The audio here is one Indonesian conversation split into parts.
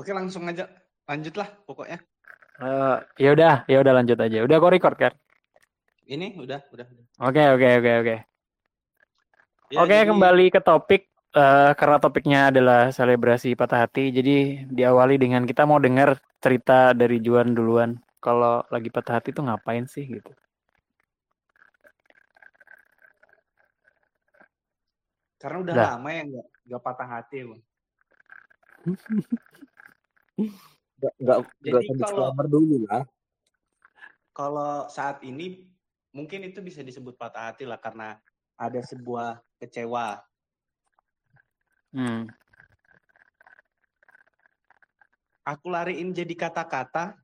Oke, langsung aja lanjutlah pokoknya. Eh, ya udah, ya udah lanjut aja. Udah kok record kan? Ini udah, udah. udah. Oke, oke, oke, oke. Ya, Oke, jadi- kembali ke topik. Eh, karena topiknya adalah selebrasi patah hati, jadi diawali dengan kita mau dengar cerita dari Juan duluan. Kalau lagi patah hati tuh ngapain sih gitu? Karena udah Dah. lama ya nggak patah hati, Bang. Nggak nggak Jadi usah kalau- dulu lah. Kalau saat ini mungkin itu bisa disebut patah hati lah karena ada sebuah kecewa. Hmm. Aku lariin jadi kata-kata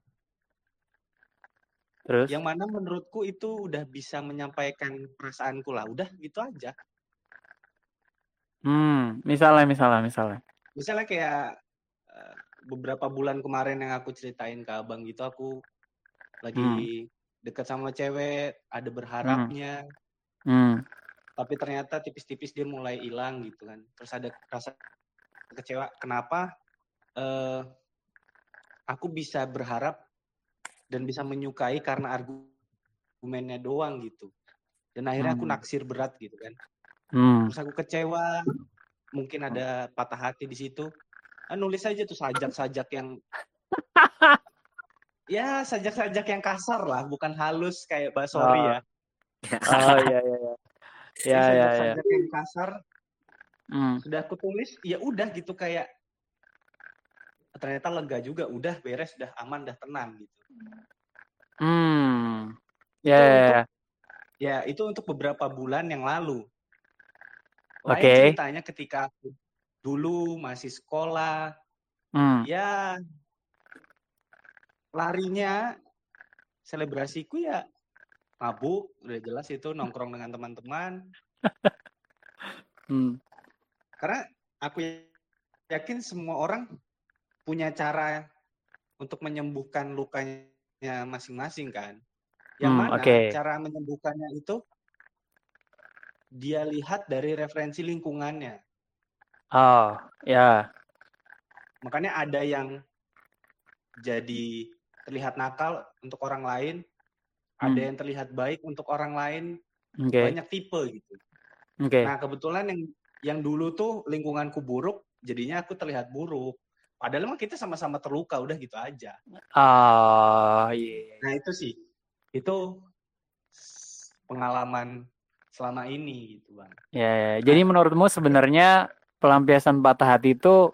Terus? yang mana menurutku itu udah bisa menyampaikan perasaanku lah. Udah gitu aja. Hmm, misalnya, misalnya, misalnya. Misalnya kayak beberapa bulan kemarin yang aku ceritain ke abang gitu, aku lagi deket sama cewek, ada berharapnya, Hmm. tapi ternyata tipis-tipis dia mulai hilang gitu kan. Terus ada rasa kecewa. Kenapa eh, aku bisa berharap dan bisa menyukai karena argumennya doang gitu. Dan akhirnya aku Hmm. naksir berat gitu kan. Hmm. Terus aku kecewa, mungkin ada patah hati di situ. Ah, nulis aja tuh sajak-sajak yang ya sajak-sajak yang kasar lah, bukan halus kayak basori Oh, ya. Oh, iya, iya, iya. Ya, ya, ya. sajak-sajak yang kasar Hmm. sudah aku tulis, ya udah gitu kayak ternyata lega juga, udah beres, udah aman, udah tenang gitu. Hmm. Ya, ya, untuk ya. ya itu untuk beberapa bulan yang lalu. Lain Oke. ceritanya ketika aku dulu masih sekolah, Hmm. ya larinya selebrasiku ya mabuk udah jelas itu nongkrong dengan teman-teman Hmm. karena aku yakin semua orang punya cara untuk menyembuhkan lukanya masing-masing kan yang Hmm, mana oke. cara menyembuhkannya itu dia lihat dari referensi lingkungannya Oh, ya. makanya ada yang jadi terlihat nakal untuk orang lain, ada Hmm. yang terlihat baik untuk orang lain, Oke. banyak tipe gitu. Oke. Nah kebetulan yang yang dulu tuh lingkunganku buruk, jadinya aku terlihat buruk. Padahal mah kita sama-sama terluka, udah gitu aja. Ah, iya. Nah itu sih, itu pengalaman selama ini gitu bang. Ya, ya. Jadi menurutmu sebenarnya pelampiasan patah hati itu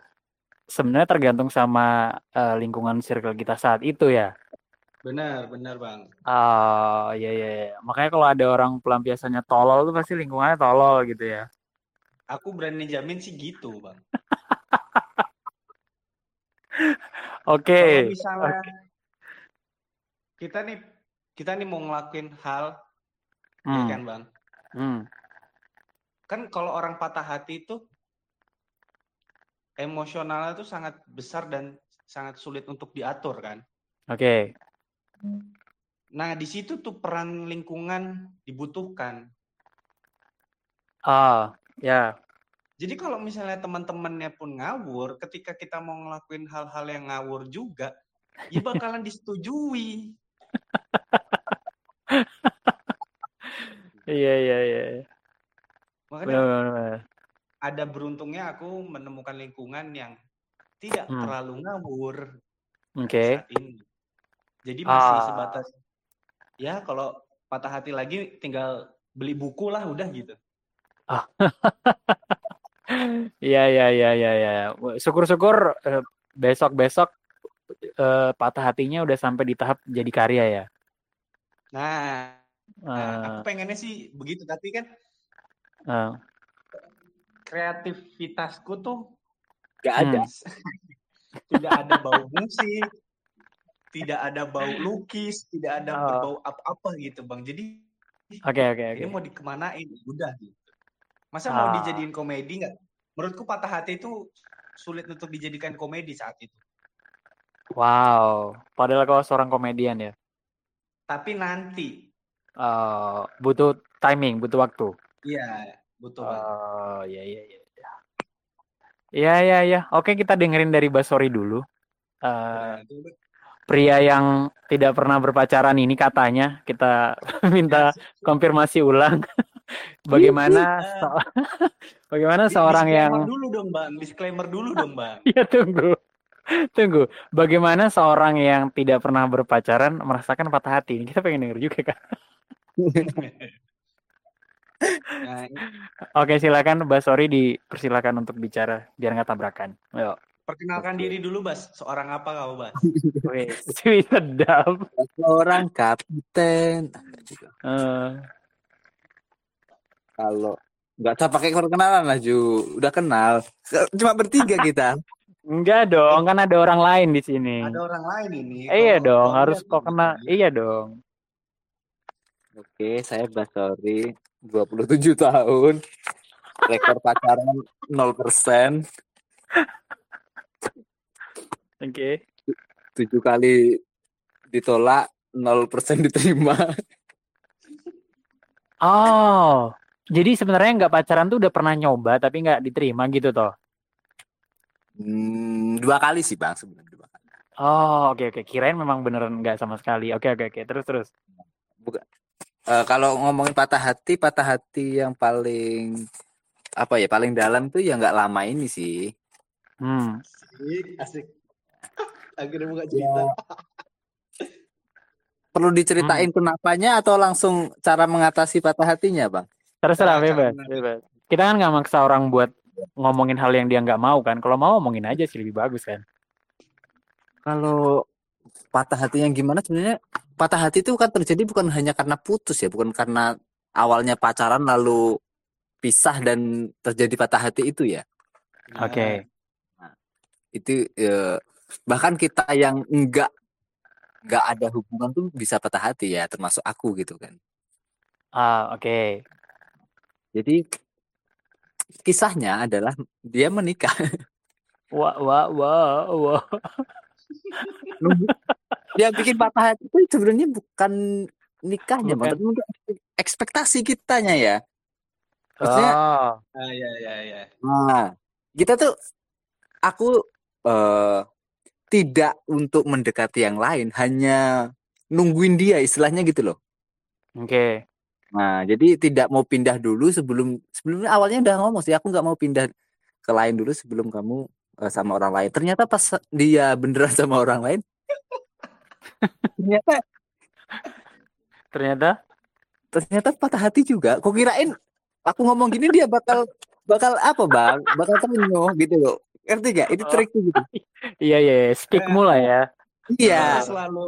sebenarnya tergantung sama eh, lingkungan circle kita saat itu ya. Benar, benar bang. Ah, iya, iya, iya. Makanya kalau ada orang pelampiasannya tolol tuh pasti lingkungannya tolol gitu ya. Aku berani jamin sih gitu bang. Oke. Kalau misalnya kita nih kita nih mau ngelakuin hal, ya Hmm. kan bang? Hmm. Kan kalau orang patah hati itu emosionalnya tuh sangat besar dan sangat sulit untuk diatur kan. Oke. Nah di situ tuh peran lingkungan dibutuhkan. Ah, ya. Jadi kalau misalnya teman-temannya pun ngawur, ketika kita mau ngelakuin hal-hal yang ngawur juga, ya bakalan disetujui. Iya, iya, iya. Makanya Benar, benar, benar. Ada beruntungnya aku menemukan lingkungan yang tidak Hmm. terlalu ngawur Oke. saat ini. Jadi masih Ah. sebatas ya kalau patah hati lagi tinggal beli buku lah udah gitu. Iya, iya, iya, iya, iya. Syukur-syukur eh, besok-besok eh, patah hatinya udah sampai di tahap jadi karya ya. Nah, nah, aku Eh, pengennya sih begitu tapi kan eh, kreativitasku tuh Gak Hmm. ada. tidak ada bau musik, tidak ada bau lukis, tidak ada Oh. berbau apa-apa gitu bang. Jadi Oke, oke, oke. ini mau dikemanain? Udah gitu. Masa mau Ah. dijadiin komedi nggak? Menurutku patah hati itu sulit untuk dijadikan komedi saat itu. Wow. Padahal kau seorang komedian ya. Tapi nanti, Eh, butuh timing, butuh waktu. iya butuh banget. Oh, iya, iya, iya. Iya, iya, iya. Oke, kita dengerin dari Basori dulu. itu- pria yang tidak pernah berpacaran ini katanya. Kita minta konfirmasi ulang. Bagaimana so- bagaimana seorang yang dulu dong bang. Disclaimer dulu dong bang. Ya tunggu. Tunggu. Bagaimana seorang yang tidak pernah berpacaran merasakan patah hati? Ini kita pengen denger juga kan nah, oke silakan Mbak Sori dipersilakan untuk bicara biar nggak tabrakan. Ayo. perkenalkan diri dulu bas seorang apa kamu bas Wih, sedap. Seorang kapten. Eh, Kalau nggak usah pakai perkenalan lah Ju, udah kenal. Cuma bertiga kita. enggak dong kan ada orang lain di sini. Ada orang lain ini. Eh, iya dong harus kok kena iya dong Oke, saya Basori, 27 tahun. Rekor pacaran 0%, oke 7 kali ditolak, 0% diterima. Oh, jadi sebenarnya nggak pacaran tuh udah pernah nyoba tapi nggak diterima gitu toh? Hmm, dua kali sih Bang sebenarnya dua kali. Oh, oke oke. Kirain memang beneran nggak sama sekali. Oke oke oke. Terus terus. Eh, kalau ngomongin patah hati, patah hati yang paling apa ya paling dalam tuh ya nggak lama ini sih. Hmm. asik asik akhirnya buka cerita Ya, perlu diceritain kenapanya atau langsung cara mengatasi patah hatinya, Bang? Terserah bebas bebas. Kita kan nggak maksa orang buat ngomongin hal yang dia nggak mau kan. Kalau mau ngomongin aja sih lebih bagus kan. Kalau patah hati yang gimana sebenarnya patah hati itu kan terjadi bukan hanya karena putus ya, bukan karena awalnya pacaran lalu pisah dan terjadi patah hati itu ya. Nah, Oke. Itu eh, bahkan kita yang enggak enggak ada hubungan tuh bisa patah hati ya, termasuk aku gitu kan. Ah oke. Jadi kisahnya adalah dia menikah. Wah wah wah wah. Dia bikin patah hati itu sebenarnya bukan nikahnya, Bukan. tapi mungkin ekspektasi kitanya ya. Maksudnya Oh. ah, iya iya iya Nah, kita tuh aku eh tidak untuk mendekati yang lain, hanya nungguin dia istilahnya gitu loh. Oke. Nah, jadi tidak mau pindah dulu sebelum sebelumnya awalnya udah ngomong sih aku nggak mau pindah ke lain dulu sebelum kamu eh, sama orang lain. Ternyata pas dia beneran sama orang lain, ternyata Ternyata ternyata patah hati juga. Kok kirain aku ngomong gini dia bakal bakal apa bang? Bakal terenyuh gitu loh. Ngerti gak? Itu Oh. triknya gitu. iya iya iya. speak mula ya. Iya, Dia selalu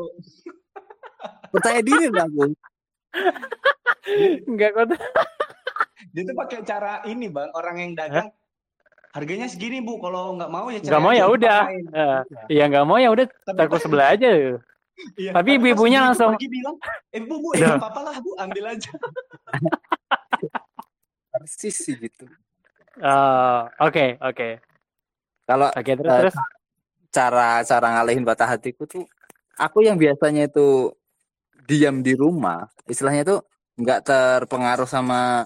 percaya diri lah aku. Enggak kok. dia tuh pakai cara ini bang orang yang dagang harganya segini bu kalau nggak mau ya Nggak mau ya udah. Eh, Iya nggak mau ya udah takut pas- sebelah aja. Iya, tapi ibu-ibunya langsung- pergi bilang eh bu bu Iya. ya apa lah bu ambil aja Persis sih gitu. Eh, Oke oke Kalau oke terus Eh, terus. cara cara ngalihin patah hatiku tuh aku yang biasanya itu diam di rumah istilahnya tuh nggak terpengaruh sama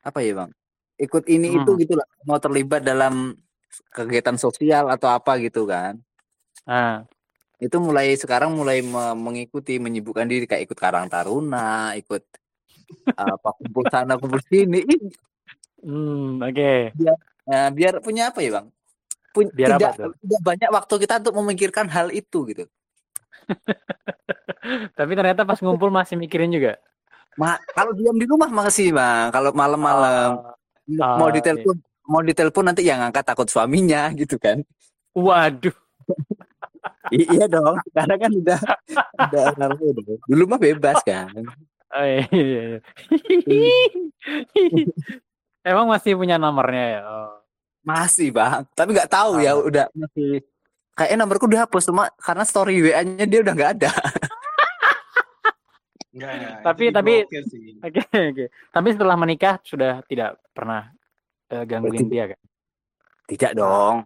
apa ya bang ikut ini Hmm. itu gitu lah mau terlibat dalam kegiatan sosial atau apa gitu kan Ah, itu mulai sekarang mulai me- mengikuti menyibukkan diri kayak ikut karang taruna ikut apa kumpul sana kumpul sini hmm, oke. nah, biar punya apa ya bang Pun- Biar apa tidak, tuh? tidak banyak waktu kita untuk memikirkan hal itu gitu Tapi ternyata pas ngumpul masih mikirin juga. Ma, kalau diam di rumah masih bang. Kalau malam-malam Ah, mau oke. ditelepon, mau ditelepon nanti yang ngangkat takut suaminya gitu kan? Waduh. I- iya dong. Karena kan udah udah udah- udah. Dulu mah bebas kan. Oh, iya, iya, iya. Emang masih punya nomornya ya? Oh. Masih bang. Tapi nggak tahu ya Ah. udah masih. Kayaknya nomorku dihapus cuma karena story WA-nya dia udah nggak ada. Enggak, enggak, Tapi- tapi-. Oke oke. Tapi setelah menikah sudah tidak pernah eh, gangguin Berarti- dia kan? Tidak dong.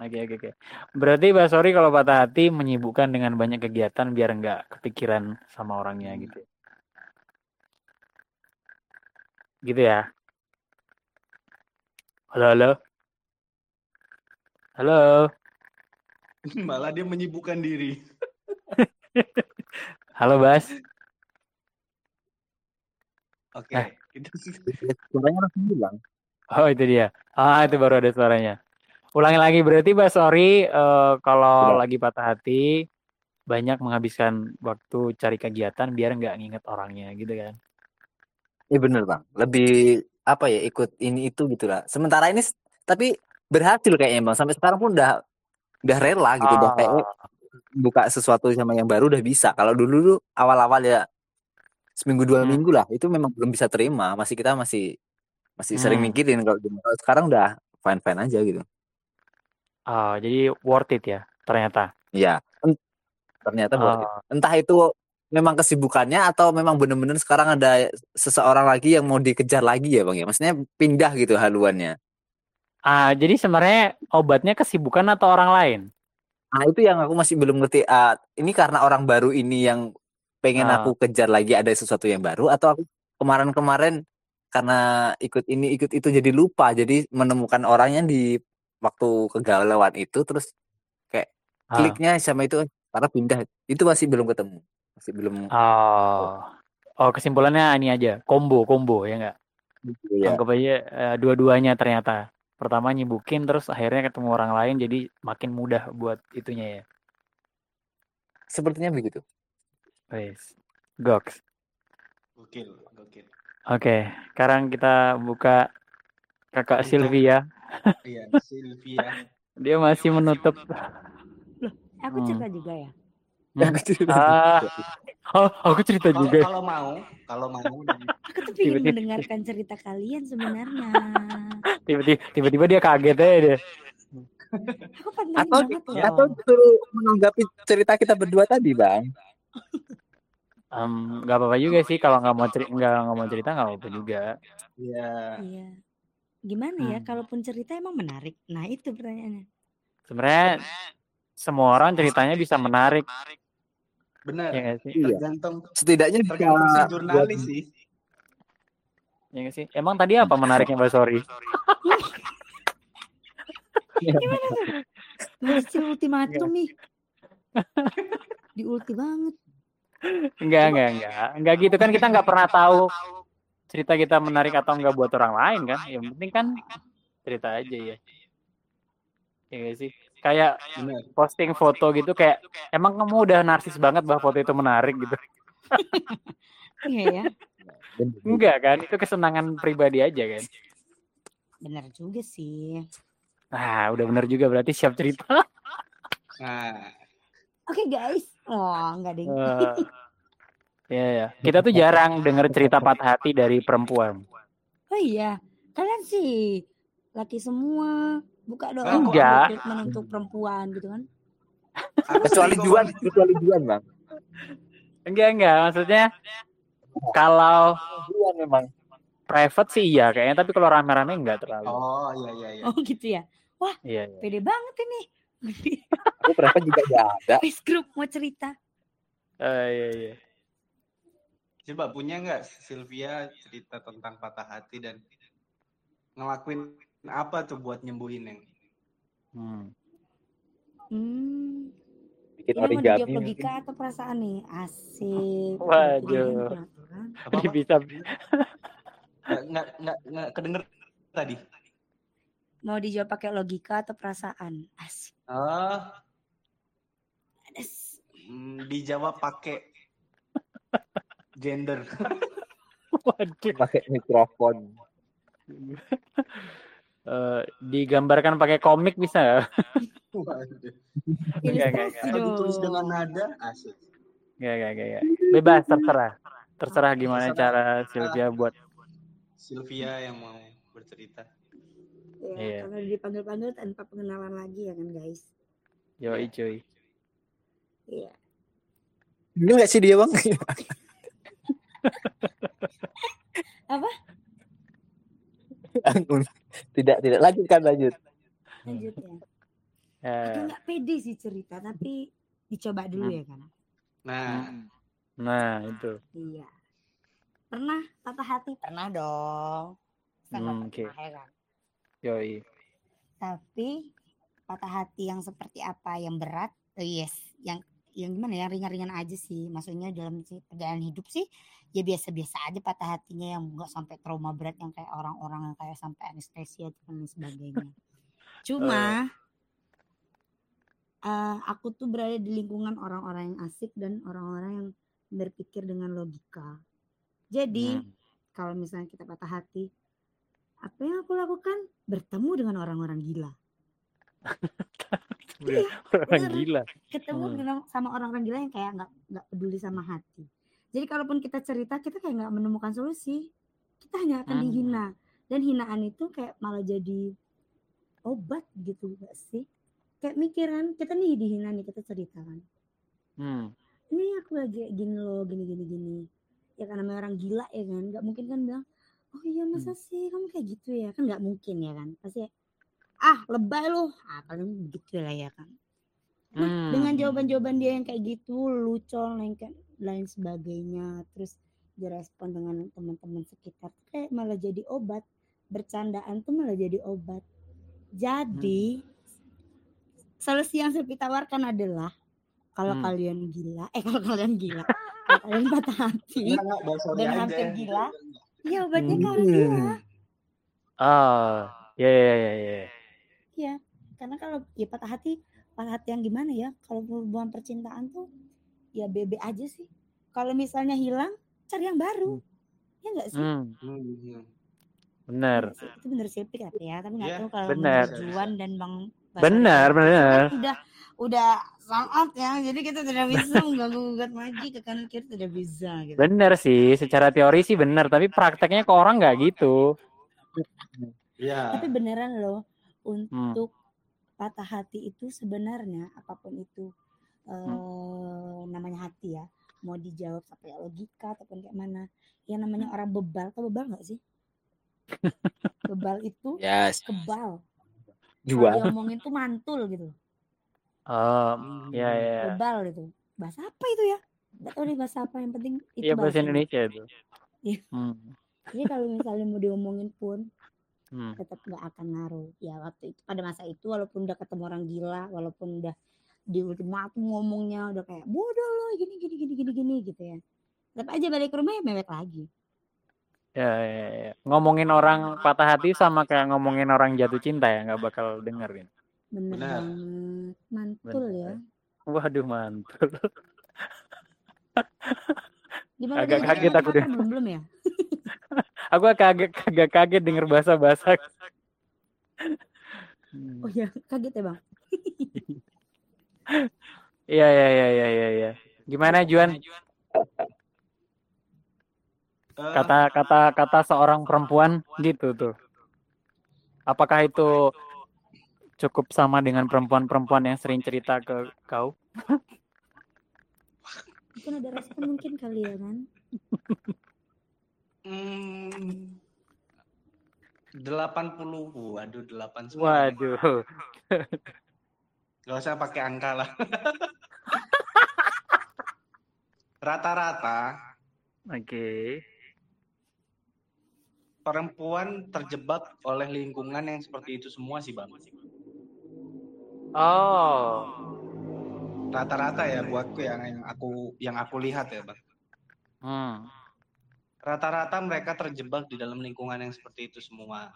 Oke oke oke. Berarti Mbak Sori kalau patah hati menyibukkan dengan banyak kegiatan biar nggak kepikiran sama orangnya gitu. Gitu ya. Halo halo. Halo. Malah dia menyibukkan diri. Halo Bas. Oke, Eh. itu Suaranya langsung bilang. Oh itu dia. Ah itu baru ada suaranya. Ulangi lagi berarti Bas sorry eh, kalau Tidak. lagi patah hati banyak menghabiskan waktu cari kegiatan biar nggak nginget orangnya gitu kan. Iya bener bang. Lebih apa ya ikut ini itu gitu lah. Sementara ini tapi berhasil kayaknya bang. Sampai sekarang pun udah udah rela gitu. Udah kayak Ah, buka sesuatu sama yang baru udah bisa. Kalau dulu dulu awal-awal ya seminggu dua Hmm. minggu lah itu memang belum bisa terima. Masih kita masih masih sering Hmm. mikirin kalau dulu. Kalau sekarang udah fine fine aja gitu. Ah, jadi worth it ya ternyata. Iya. Ternyata worth it. Ah, Entah itu memang kesibukannya atau memang bener-bener sekarang ada seseorang lagi yang mau dikejar lagi ya bang ya. Maksudnya pindah gitu haluannya. ah, jadi sebenarnya obatnya kesibukan atau orang lain? Nah itu yang aku masih belum ngerti. ah, ini karena orang baru ini yang pengen Ah. aku kejar lagi ada sesuatu yang baru atau aku kemarin-kemarin karena ikut ini ikut itu jadi lupa jadi menemukan orangnya di waktu kegalauan itu terus kayak Ah, kliknya sama itu karena pindah itu masih belum ketemu masih belum Oh, oh kesimpulannya ini aja combo combo ya nggak? ya Anggap aja eh, dua-duanya ternyata. Pertama nyibukin terus akhirnya ketemu orang lain jadi makin mudah buat itunya ya. sepertinya begitu Wes. Goks. gokil, gokil. Oke, sekarang kita buka Kakak Sylvia. Iya, Sylvia. Dia masih menutup. Aku Hmm. cerita juga ya. Ah, oh, aku cerita juga. kalau mau, kalau mau Aku tuh pengen Tiba-tiba- mendengarkan cerita kalian sebenarnya. Tiba-tiba, tiba-tiba dia kaget aja deh. Aku atau banget loh. atau suruh menanggapi cerita kita berdua tadi bang Em, nggak apa-apa juga sih kalau nggak mau cerita nggak mau cerita nggak apa-apa juga. Iya. Iya. Gimana ya? Hmm. Kalaupun cerita emang menarik. Nah itu pertanyaannya. Sebenarnya semua orang ceritanya bisa menarik, Benar. ya nggak sih? iya Tergantung setidaknya tergantung si jurnalis sih. Ya nggak sih? Emang tadi apa menariknya Mbak Sorry? Masih ultimatum nih. Di ulti banget. Enggak, enggak, enggak. Enggak gitu kan kita nggak pernah tahu cerita kita menarik atau enggak buat orang lain kan. Yang penting kan cerita aja ya. Ya sih? Kayak Benar. posting foto gitu kayak emang kamu udah narsis banget bahwa foto itu menarik gitu. Iya ya. Enggak kan? Itu kesenangan pribadi aja kan. Benar juga sih. Nah, udah bener juga berarti siap cerita. Nah, Oke guys. Oh enggak deh. Eh, ya ya. Kita tuh jarang denger cerita patah hati dari perempuan. Oh iya. Kalian sih laki semua. Buka dong. Enggak. untuk perempuan gitu kan. kecuali Juan kecuali Juan bang Enggak, enggak. Maksudnya kalau Juan memang private sih iya kayaknya, tapi kalau rame-rame enggak terlalu. Oh, iya iya iya. Oh gitu ya. Iya, iya. Pede banget ini. aku private juga gak ada Face group mau cerita. Eh, iya, iya. Coba punya nggak Sylvia cerita tentang patah hati dan ngelakuin apa tuh buat nyembuhin yang Hmm. Hmm. bikin Ini dijawab origami logika atau perasaan nih? Asik. Waduh. Apa Ini bisa nggak nggak nggak kedenger tadi. Mau dijawab pakai logika atau perasaan? Asik. Oh, mm, dijawab pakai gender. waduh. pakai mikrofon Eh, digambarkan pakai komik bisa nggak? Waduh. Enggak, enggak, Ilustrasi Kalau ditulis dengan nada asik. Enggak, enggak, enggak, enggak. Bebas, terserah. Terserah gimana Terserah. cara Sylvia buat Sylvia yang mau bercerita. Ya, Iya. karena dipanggil-panggil tanpa pengenalan lagi ya kan guys. yoi cuy. Iya. ini nggak sih dia bang Apa? tidak tidak lanjutkan lanjut Lanjut ya. Eh, Aku nggak pede sih cerita tapi dicoba dulu Hmm. ya kan. Nah, nah, itu. Iya. Pernah patah hati? Pernah dong. Hmm, oke. pernah, ya kan? Yoi. Tapi patah hati yang seperti apa yang berat oh yes yang yang gimana ya ringan-ringan aja sih. Maksudnya dalam perjalanan hidup sih ya biasa-biasa aja patah hatinya yang enggak sampai trauma berat yang kayak orang-orang yang kayak sampai anestesia dan sebagainya. Cuma eh, aku tuh berada di lingkungan orang-orang yang asik dan orang-orang yang berpikir dengan logika. Jadi Hmm. kalau misalnya kita patah hati apa yang aku lakukan? Bertemu dengan orang-orang gila Iya, Orang bener. gila. ketemu Hmm. dengan sama orang-orang gila yang kayak nggak nggak peduli sama hati. Jadi kalaupun kita cerita kita kayak nggak menemukan solusi, kita hanya akan Hmm. dihina dan hinaan itu kayak malah jadi obat gitu gak sih? Kayak mikiran kita nih dihina nih kita ceritakan. Hmm. Ini aku lagi gini loh gini gini gini. Ya karena namanya orang gila ya kan, nggak mungkin kan bilang oh iya masa sih kamu kayak gitu ya kan nggak mungkin ya kan pasti ah lebay loh ah paling begitu lah ya kan Nah, Hmm. dengan jawaban-jawaban dia yang kayak gitu, lucol, lengket, lain sebagainya, terus direspon dengan teman-teman sekitar, kayak malah jadi obat. Bercandaan tuh malah jadi obat. Jadi, solusi yang saya tawarkan adalah kalau Hmm. kalian gila, eh kalau kalian gila, kalau kalian patah hati, Enggak, dan hampir gila, ya obatnya Hmm. gila. Ah, ya ya ya ya. Iya, karena kalau ya patah hati, patah hati yang gimana ya? Kalau hubungan percintaan tuh ya bebe aja sih. Kalau misalnya hilang, cari yang baru. Ya enggak sih? Hmm, Hmm. benar. Iya sih, Itu bener sih Pik, ya, tapi nggak Iya, tahu kalau benar. menurut Juan dan Bang. Benar, benar. Udah udah sound out ya. Jadi kita tidak bisa mengganggu-gugat lagi ke kanan kiri tidak bisa gitu. Benar sih, secara teori sih benar, tapi prakteknya ke orang nggak gitu. Iya. Tapi beneran loh Hmm. untuk patah hati itu sebenarnya apa pun itu eh namanya hati ya mau dijawab pakai logika ataupun kayak mana yang namanya orang bebal tau bebal nggak sih bebal itu Yes. kebal kalau Jual. diomongin tuh mantul gitu Oh, Hmm. ya ya. bebal itu bahasa apa itu ya nggak tahu nih bahasa apa yang penting itu Iya bahasa Indonesia itu. Iya. Hmm. jadi kalau misalnya mau diomongin pun Hmm. tetap nggak akan ngaruh ya waktu itu pada masa itu walaupun udah ketemu orang gila walaupun udah di ultimatum ngomongnya udah kayak bodoh loh gini gini gini gini gini gitu ya tetap aja balik ke rumah ya mewek lagi Ya, ya, ya. Ngomongin orang patah hati sama kayak ngomongin orang jatuh cinta ya, nggak bakal dengerin. bener Benar. banget mantul Benar. ya Waduh mantul. gimana Agak kaget aku deh. belum belum ya Aku kaget kagak kaget denger bahasa bahasa. oh ya kaget ya bang Iya iya iya iya iya. iya. Gimana Juan? Kata kata kata seorang perempuan gitu tuh. Apakah itu cukup sama dengan perempuan-perempuan yang sering cerita ke kau? mungkin ada respon mungkin kali ya kan hmm, 80 waduh 8 Waduh. Gak usah pakai angka lah. Rata-rata Oke. perempuan terjebak oleh lingkungan yang seperti itu semua sih bang. Oh. Rata-rata ya buatku yang, yang aku yang aku lihat ya bang. Hmm. Rata-rata mereka terjebak di dalam lingkungan yang seperti itu semua.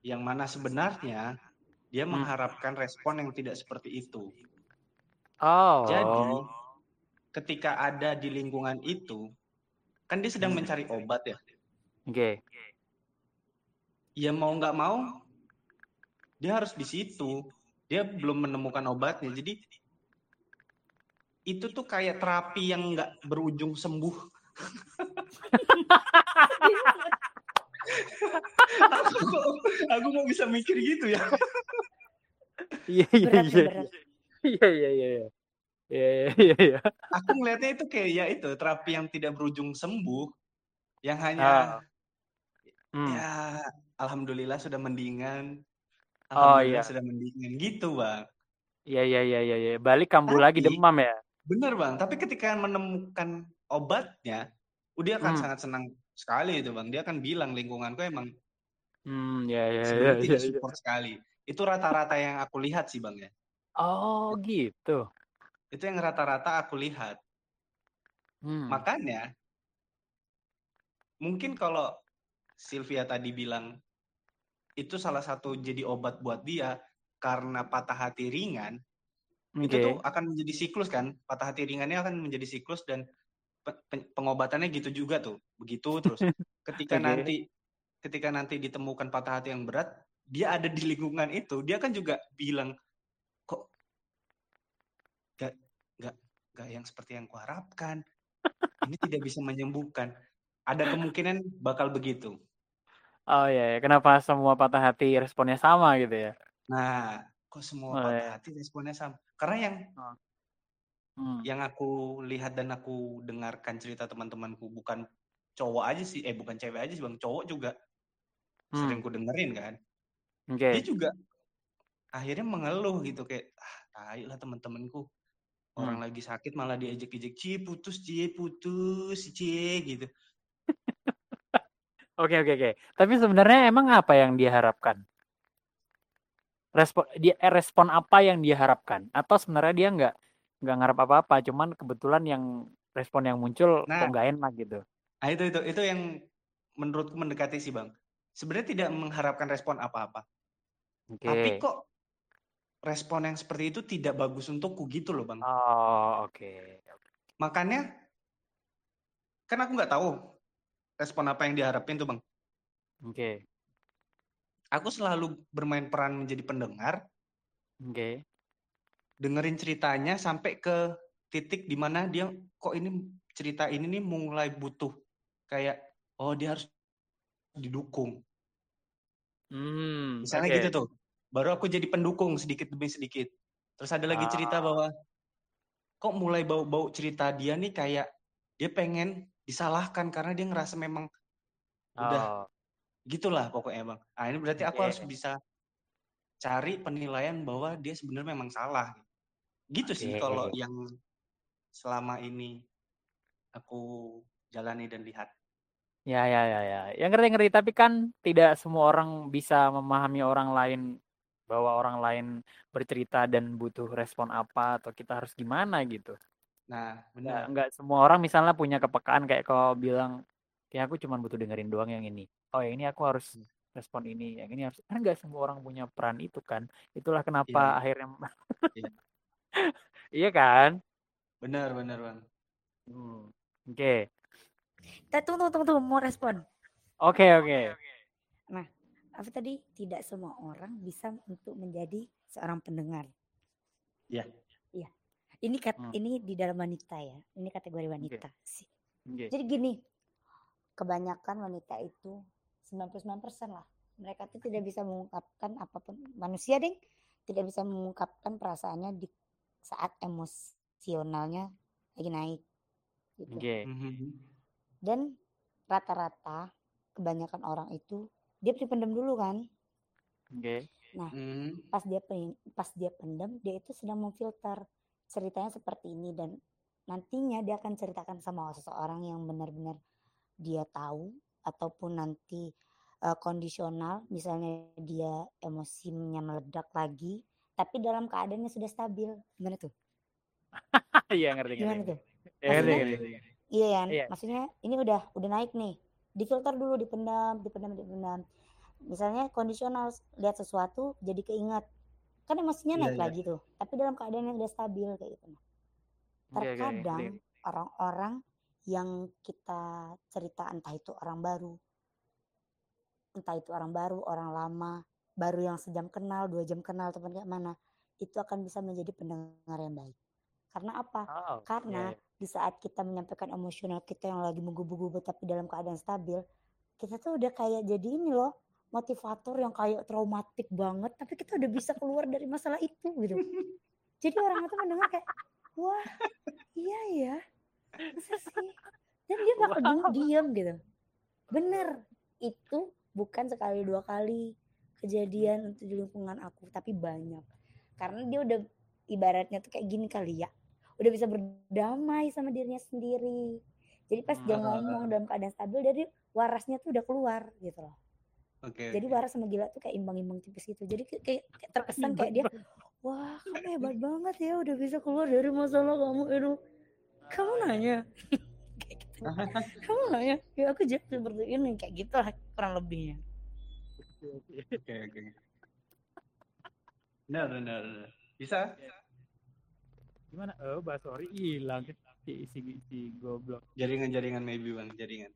Yang mana sebenarnya dia Hmm. mengharapkan respon yang tidak seperti itu. Oh. Jadi ketika ada di lingkungan itu, kan dia sedang Hmm. mencari obat ya. Oke. Ya mau nggak mau, dia harus di situ. Dia belum menemukan obatnya. Jadi itu tuh kayak terapi yang nggak berujung sembuh. Aku kok aku kok bisa mikir gitu ya. Iya iya iya. Iya iya iya. iya. Iya iya iya iya. Aku ngelihatnya itu kayak ya itu terapi yang tidak berujung sembuh, yang hanya Ah. Hmm. ya alhamdulillah sudah mendingan. Oh, Alhamdulillah iya. sudah mendingan gitu, Bang. Iya iya iya iya iya. Balik kambuh lagi demam ya. Bener, Bang. Tapi ketika menemukan obatnya, dia akan Hmm. sangat senang sekali itu, Bang. Dia akan bilang lingkunganku emang Hmm, ya ya ya ya. ya. support sekali. Itu rata-rata yang aku lihat sih bang ya. Oh gitu. Itu yang rata-rata aku lihat. Hmm. Makanya mungkin kalau Sylvia tadi bilang itu salah satu jadi obat buat dia karena patah hati ringan, itu Oke. tuh akan menjadi siklus kan. Patah hati ringannya akan menjadi siklus dan pengobatannya gitu juga tuh. Begitu terus. Ketika Oke. nanti ketika nanti ditemukan patah hati yang berat, dia ada di lingkungan itu, dia kan juga bilang kok gak gak gak yang seperti yang kuharapkan. Ini tidak bisa menyembuhkan. Ada kemungkinan bakal begitu. Oh iya, ya. kenapa semua patah hati responnya sama gitu ya? Nah, kok semua Oh, patah iya. hati responnya sama? Karena yang Hmm. yang aku lihat dan aku dengarkan cerita teman-temanku bukan cowok aja sih, eh bukan cewek aja sih bang, cowok juga Hmm. sering ku dengerin kan. Oke. Dia juga akhirnya mengeluh gitu kayak, ah tai lah teman-temanku. Orang Hmm. lagi sakit malah diejek-ejek, cie putus, cie putus, cie gitu. Oke oke oke. Tapi sebenarnya emang apa yang dia harapkan? Respon dia eh, respon apa yang dia harapkan? Atau sebenarnya dia nggak nggak ngarap apa-apa, cuman kebetulan yang respon yang muncul Nah. kok nggak enak gitu. Nah itu itu itu yang menurutku mendekati sih bang. Sebenarnya tidak mengharapkan respon apa-apa, Oke. tapi kok respon yang seperti itu tidak bagus untukku gitu loh bang. Oh oke. Makanya kan aku nggak tahu respon apa yang diharapin tuh bang. Oke. Aku selalu bermain peran menjadi pendengar, Oke. Dengerin ceritanya sampai ke titik di mana dia kok ini cerita ini nih mulai butuh kayak oh dia harus didukung. Hmm. Misalnya oke. gitu tuh. Baru aku jadi pendukung sedikit demi sedikit. Terus ada lagi cerita Ah. bahwa kok mulai bau-bau cerita dia nih kayak dia pengen disalahkan karena dia ngerasa memang udah Oh. gitulah pokoknya bang. Nah ini berarti aku Oke. harus bisa cari penilaian bahwa dia sebenarnya memang salah. Gitu sih Oke. kalau yang selama ini aku jalani dan lihat. Ya, ya, ya, ya. Yang ngerti-ngerti, tapi kan tidak semua orang bisa memahami orang lain bahwa orang lain bercerita dan butuh respon apa atau kita harus gimana gitu. Nah benar. nggak semua orang misalnya punya kepekaan kayak kau bilang, ya aku cuma butuh dengerin doang yang ini. Oh yang ini aku harus respon ini, yang ini harus. Kan nggak semua orang punya peran itu kan. Itulah kenapa Iya. akhirnya. Iya. iya kan? Benar benar bang. Hmm. Oke, Eh, tunggu, tunggu, tunggu, mau respon. oke, oke. Apa tadi? Tidak semua orang bisa untuk menjadi seorang pendengar. Iya. Iya. Ini kat, Hmm. ini di dalam wanita ya. Ini kategori wanita. sih. Oke. Jadi gini, kebanyakan wanita itu 99% lah. Mereka tuh tidak bisa mengungkapkan apa pun. Manusia ding tidak bisa mengungkapkan perasaannya di saat emosionalnya lagi naik. Gitu. Oke. Mhm. Dan rata-rata kebanyakan orang itu dia pendam dulu kan. Oke. Hmm. Pas dia pen- pas dia pendam, dia itu sedang memfilter ceritanya seperti ini dan nantinya dia akan ceritakan sama seseorang yang benar-benar dia tahu ataupun nanti eh, kondisional misalnya dia emosinya meledak lagi tapi dalam keadaannya sudah stabil gimana tuh Iya ngerti ngerti. gimana tuh Ya, ngerti ngerti. ngerti. iya kan Iya. maksudnya ini udah udah naik nih difilter dulu dipendam dipendam dipendam misalnya kondisional lihat sesuatu jadi keingat kan emosinya Iya, naik iya. lagi tuh tapi dalam keadaan yang udah stabil kayak gitu oke, ngerti. terkadang orang-orang yang kita cerita entah itu orang baru entah itu orang baru orang lama baru yang sejam kenal dua jam kenal teman kayak mana itu akan bisa menjadi pendengar yang baik. Karena apa? Oh, karena di saat kita menyampaikan emosional kita yang lagi menggubu-gubu tapi dalam keadaan stabil kita tuh udah kayak jadi ini loh motivator yang kayak traumatik banget tapi kita udah bisa keluar dari masalah itu gitu. Jadi orang itu mendengar kayak wah iya ya masa sih? Dan dia bakal Wow. diam gitu. Bener itu bukan sekali dua kali kejadian untuk di lingkungan aku tapi banyak. Karena dia udah ibaratnya tuh kayak gini kali ya udah bisa berdamai sama dirinya sendiri. Jadi pas dia Ah. ngomong dalam keadaan stabil dari warasnya tuh udah keluar gitu loh. Oke. jadi Waras sama Gila tuh kayak imbang-imbang tipis gitu. Jadi kayak, kayak terkesan kayak dia wah kamu hebat banget ya udah bisa keluar dari masalah kamu itu kamu nanya? Kayak gitu. Kamu nanya? Ya aku jawab seperti ini kayak gitu lah kurang lebihnya Oke, oke. Benar, benar, benar. Bisa? Gimana? Oh, Basori hilang si si, si goblok. Jaringan-jaringan maybe bang, jaringan.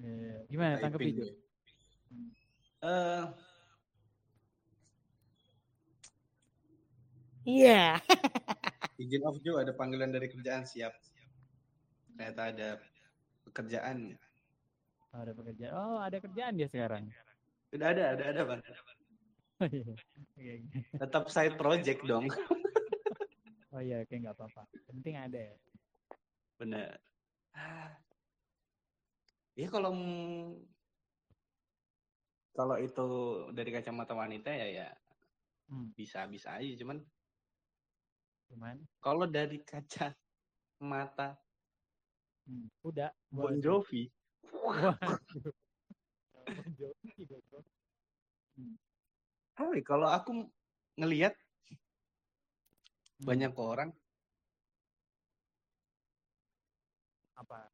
Eh, gimana Typing. itu? Eh, iya izin off Jo, ada panggilan dari kerjaan siap. Ternyata ada pekerjaan. Oh, ada pekerjaan. Oh, ada kerjaan dia sekarang. Udah ada, ada, ada bang. Oh iya. Oke, oke. Tetap side project dong. Oh iya, oke nggak apa-apa. Penting ada ya. Benar. Ya kalau kalau itu dari kacamata wanita ya ya Hmm. bisa bisa aja cuman Cuman, kalau dari kaca mata hmm, udah. Bon. Jovi Waduh. Hai, kalau aku ngelihat Hmm, banyak orang apa?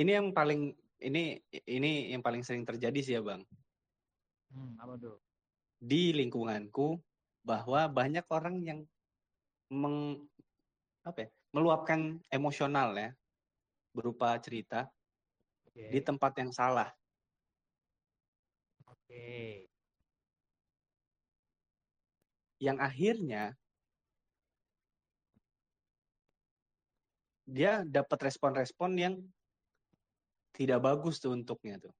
ini yang paling ini ini yang paling sering terjadi sih ya bang Hmm, apa tuh? di lingkunganku bahwa banyak orang yang meng apa ya, meluapkan emosional ya berupa cerita Oke. di tempat yang salah Oke. yang akhirnya dia dapat respon-respon yang tidak bagus tuh untuknya tuh.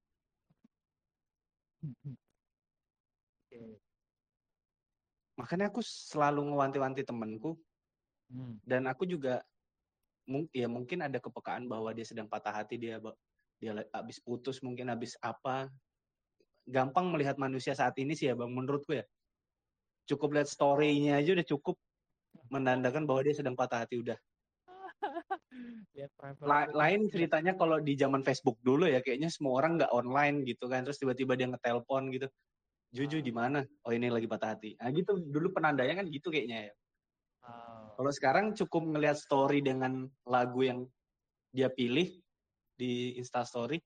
Oke. Makanya aku selalu ngewanti-wanti temenku Hmm. dan aku juga mung- ya mungkin ada kepekaan bahwa dia sedang patah hati dia dia habis putus mungkin habis apa. Gampang melihat manusia saat ini sih ya bang menurutku ya. Cukup lihat story-nya aja udah cukup menandakan bahwa dia sedang patah hati udah. Lain ceritanya kalau di zaman Facebook dulu ya kayaknya semua orang nggak online gitu kan terus tiba-tiba dia ngetelpon gitu. Juju Ah. di mana? Oh ini lagi patah hati. Nah gitu. Dulu penandanya kan gitu kayaknya ya kalau sekarang cukup ngelihat story dengan lagu yang dia pilih di Instastory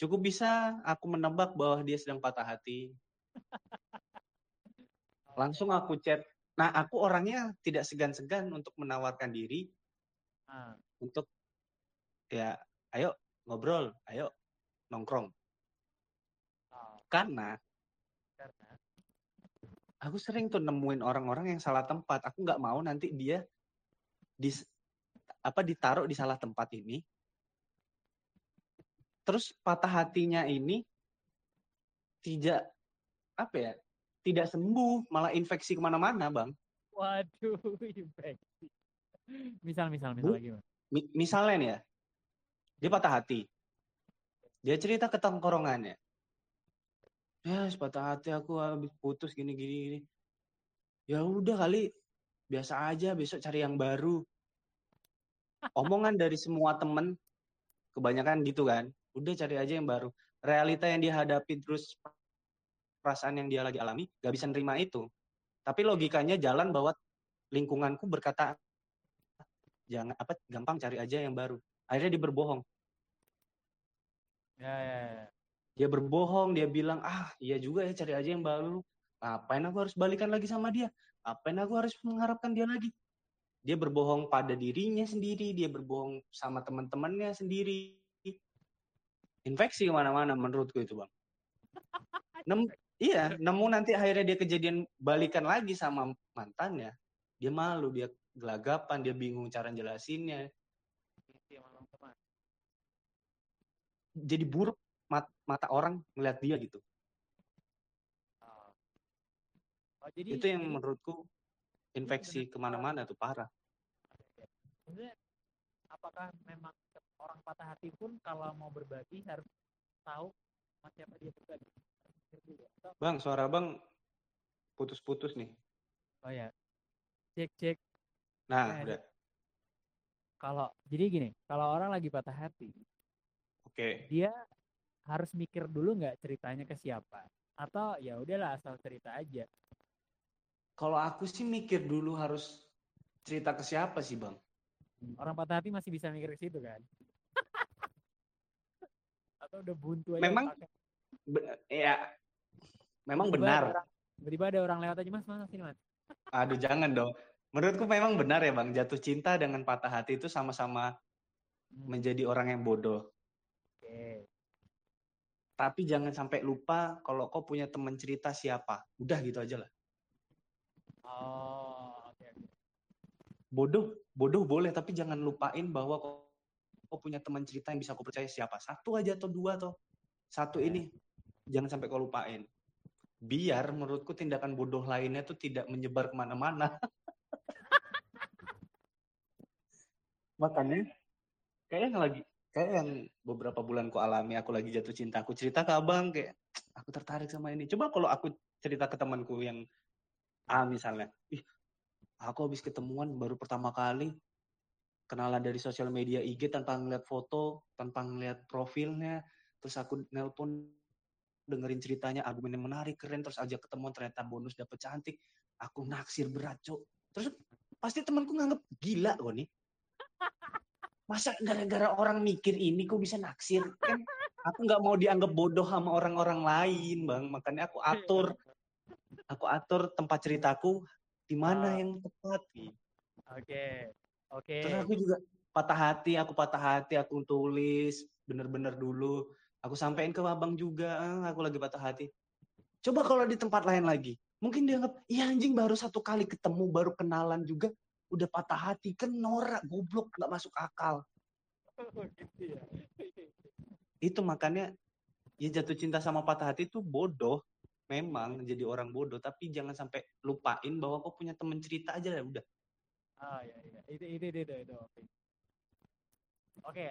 cukup bisa aku menebak bahwa dia sedang patah hati. Langsung aku chat. Nah aku orangnya tidak segan-segan untuk menawarkan diri. Ah, untuk ya ayo ngobrol ayo nongkrong. Karena karena aku sering tuh nemuin orang-orang yang salah tempat. Aku nggak mau nanti dia di apa ditaruh di salah tempat ini. Terus patah hatinya ini tidak apa ya tidak sembuh. Malah infeksi ke mana-mana bang. Waduh, infeksi. Misal, misal, misal lagi, Bang. Mi- misalnya nih ya dia patah hati. Dia cerita ke tongkrongannya ya patah hati aku habis putus gini gini. Gini ya udah kali biasa aja besok cari yang baru. Omongan dari semua temen kebanyakan gitu kan. Udah cari aja yang baru. Realita yang dia hadapi terus perasaan yang dia lagi alami gak bisa nerima itu. Tapi logikanya jalan bahwa lingkunganku berkata jangan apa gampang cari aja yang baru. Akhirnya dia berbohong. Ya, ya, ya. Dia berbohong dia bilang ah iya juga ya cari aja yang baru. Ngapain aku harus balikan lagi sama dia? Ngapain aku harus mengharapkan dia lagi? Dia berbohong pada dirinya sendiri dia berbohong sama teman-temannya sendiri. Infeksi ke mana-mana menurutku itu bang. Nem, iya nemu nanti akhirnya dia kejadian balikan lagi sama mantannya dia malu dia gelagapan dia bingung cara jelasinnya. Jadi buruk mat- mata orang ngeliat dia gitu Oh. Oh, jadi itu yang menurutku infeksi ke mana-mana tuh parah apakah memang orang patah hati pun kalau mau berbagi harus tahu sama siapa dia berbagi? Atau- bang suara bang putus-putus nih Oh ya, cek cek. nah Ya, udah Kalau jadi gini, kalau orang lagi patah hati, Oke. dia harus mikir dulu nggak ceritanya ke siapa atau ya udahlah asal cerita aja Kalau aku sih mikir dulu harus cerita ke siapa sih, Bang? orang patah hati masih bisa mikir ke situ kan atau udah buntu aja Memang. Be- ya memang Tiba-tiba benar. tiba-tiba ada orang lewat aja mas mas sini mas Aduh, jangan dong. Menurutku memang benar ya, Bang. Jatuh cinta dengan patah hati itu sama-sama Hmm, menjadi orang yang bodoh. oke Tapi jangan sampai lupa kalau kau punya teman cerita siapa. Udah gitu aja lah. oh oke oke. Bodoh, bodoh boleh, tapi jangan lupain bahwa kau, kau punya teman cerita yang bisa kau percaya siapa. Satu aja atau dua atau satu Ya. ini. Jangan sampai kau lupain. Biar menurutku tindakan bodoh lainnya tuh tidak menyebar ke mana-mana. Makanya kayak yang lagi kayak yang beberapa bulan ku alami aku lagi jatuh cinta aku cerita ke abang kayak aku tertarik sama ini. Coba kalau aku cerita ke temanku yang A misalnya ih aku habis ketemuan baru pertama kali kenalan dari sosial media IG tanpa ngeliat foto tanpa ngeliat profilnya terus aku nelpon dengerin ceritanya argumennya menarik keren terus ajak ketemuan ternyata bonus dapet cantik aku naksir berat cok terus pasti temanku nganggep gila kok nih masa gara-gara orang mikir ini kok bisa naksir? Kan aku nggak mau dianggap bodoh sama orang-orang lain bang. Makanya aku atur. Aku atur tempat ceritaku di mana Ah. yang tepat. Gitu. oke oke. Terus aku juga patah hati aku patah hati aku tulis bener-bener dulu. Aku sampein ke abang juga "Ah, aku lagi patah hati. Coba kalau di tempat lain lagi mungkin dianggap iya anjing baru satu kali ketemu baru kenalan juga udah patah hati kan norak goblok nggak masuk akal. Gitu ya. Itu makanya ya jatuh cinta sama patah hati itu bodoh. Memang jadi orang bodoh tapi jangan sampai lupain bahwa kau punya temen cerita aja ya udah. Ah ya ya. Itu itu itu itu, itu. oke oke